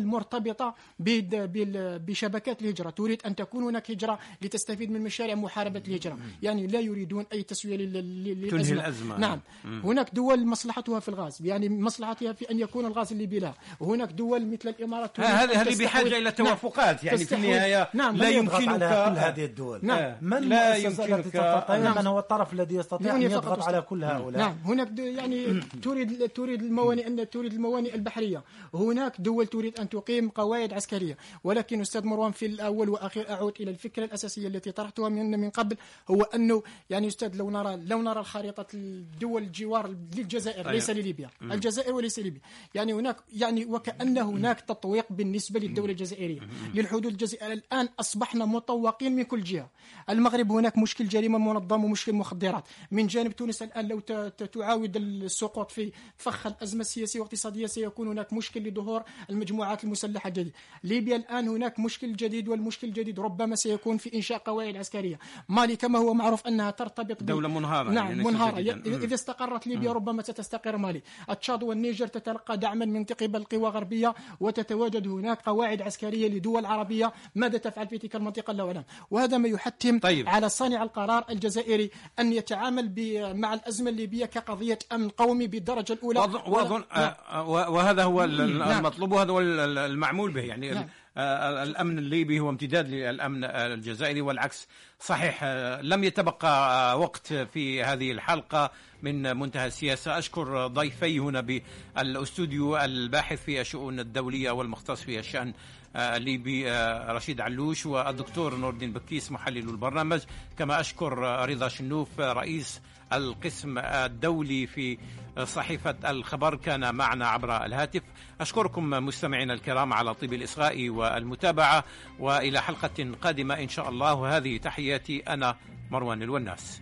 بال- بشبكات الهجرة. تريد أن تكون هناك هجرة لتستفيد من مشاريع محاربة الهجرة. يعني لا يريدون أي تسوية لل- لل- تنهي للأزمة الأزمة. نعم. هناك دول مصلحتها في الغاز. يعني مصلحتها في أن يكون الغاز الليبي لها وهناك دول مثل الإمارات تريد هذه هذه بحاجة إلى نعم، توافقات. يعني في النهاية نعم. لا يضغط يمكنك كل هذه الدول. نعم. من لا يمكنك- تضغط عليها نعم. من هو الطرف الذي يستطيع دوني فقط يضغط. على كل هؤلاء. نعم. هناك يعني <clears throat> تريد تريد الموانئ أن تريد الموانئ البحرية. هناك دول تريد أن تقيم قواعد عسكرية. ولكن أستاذ مروان في الأول وأخير أعود إلى الفكرة الأساسية التي طرحتها من من قبل هو أنه يعني أستاذ لو نرى لو نرى خريطه الدول الجوار للجزائر ليس لليبيا. الجزائر وليس ليبيا. يعني هناك يعني وكأن هناك تطويق بالنسبة للدولة الجزائرية. للحدود الجزائرية. الآن أصبحنا مطوقين من كل جهة. المغرب هناك مشكل جريمة منظمة ومشكل مخدرات. من جانب تونس الآن لو تعاود السقوط في فخ الأزمة السياسية والاقتصادية سيكون هناك مشكل لظهور المجموعات المسلحة الجديدة. ليبيا الآن هناك مشكل جديد والمشكل الجديد ربما سيكون في إنشاء قواعد عسكرية. مالي كما هو معروف أنها ترتبط دولة منهارة، نعم يعني. مم. اذا استقرت ليبيا ربما ستستقر مالي. تشاد والنيجر تتلقى دعما من قبل قوى غربيه وتتواجد هناك قواعد عسكرية لدول عربية. ماذا تفعل في تلك المنطقة اعلم وهذا ما يحتم طيب. على صانع القرار الجزائري أن يتعامل مع الأزمة الليبيه كقضية أمن قومي بالدرجة الأولى وأظن, وأظن نعم. آه، وهذا هو نعم. المطلوب وهذا هو ال- ال- المعمول به يعني نعم. آه، الأمن الليبي هو امتداد للأمن الجزائري والعكس صحيح آه، لم يتبقى وقت في هذه الحلقة من منتهى السياسة أشكر ضيفي هنا بالأستوديو الباحث في الشؤون الدولية والمختص في الشأن الليبي آه، رشيد علوش والدكتور نور الدين بكيس محلل البرنامج. كما أشكر آه، رضا شنوف آه، رئيس القسم الدولي في صحيفة الخبر كان معنا عبر الهاتف. أشكركم مستمعينا الكرام على طيب الإصغاء والمتابعة وإلى حلقة قادمة إن شاء الله. وهذه تحياتي أنا مروان الوناس.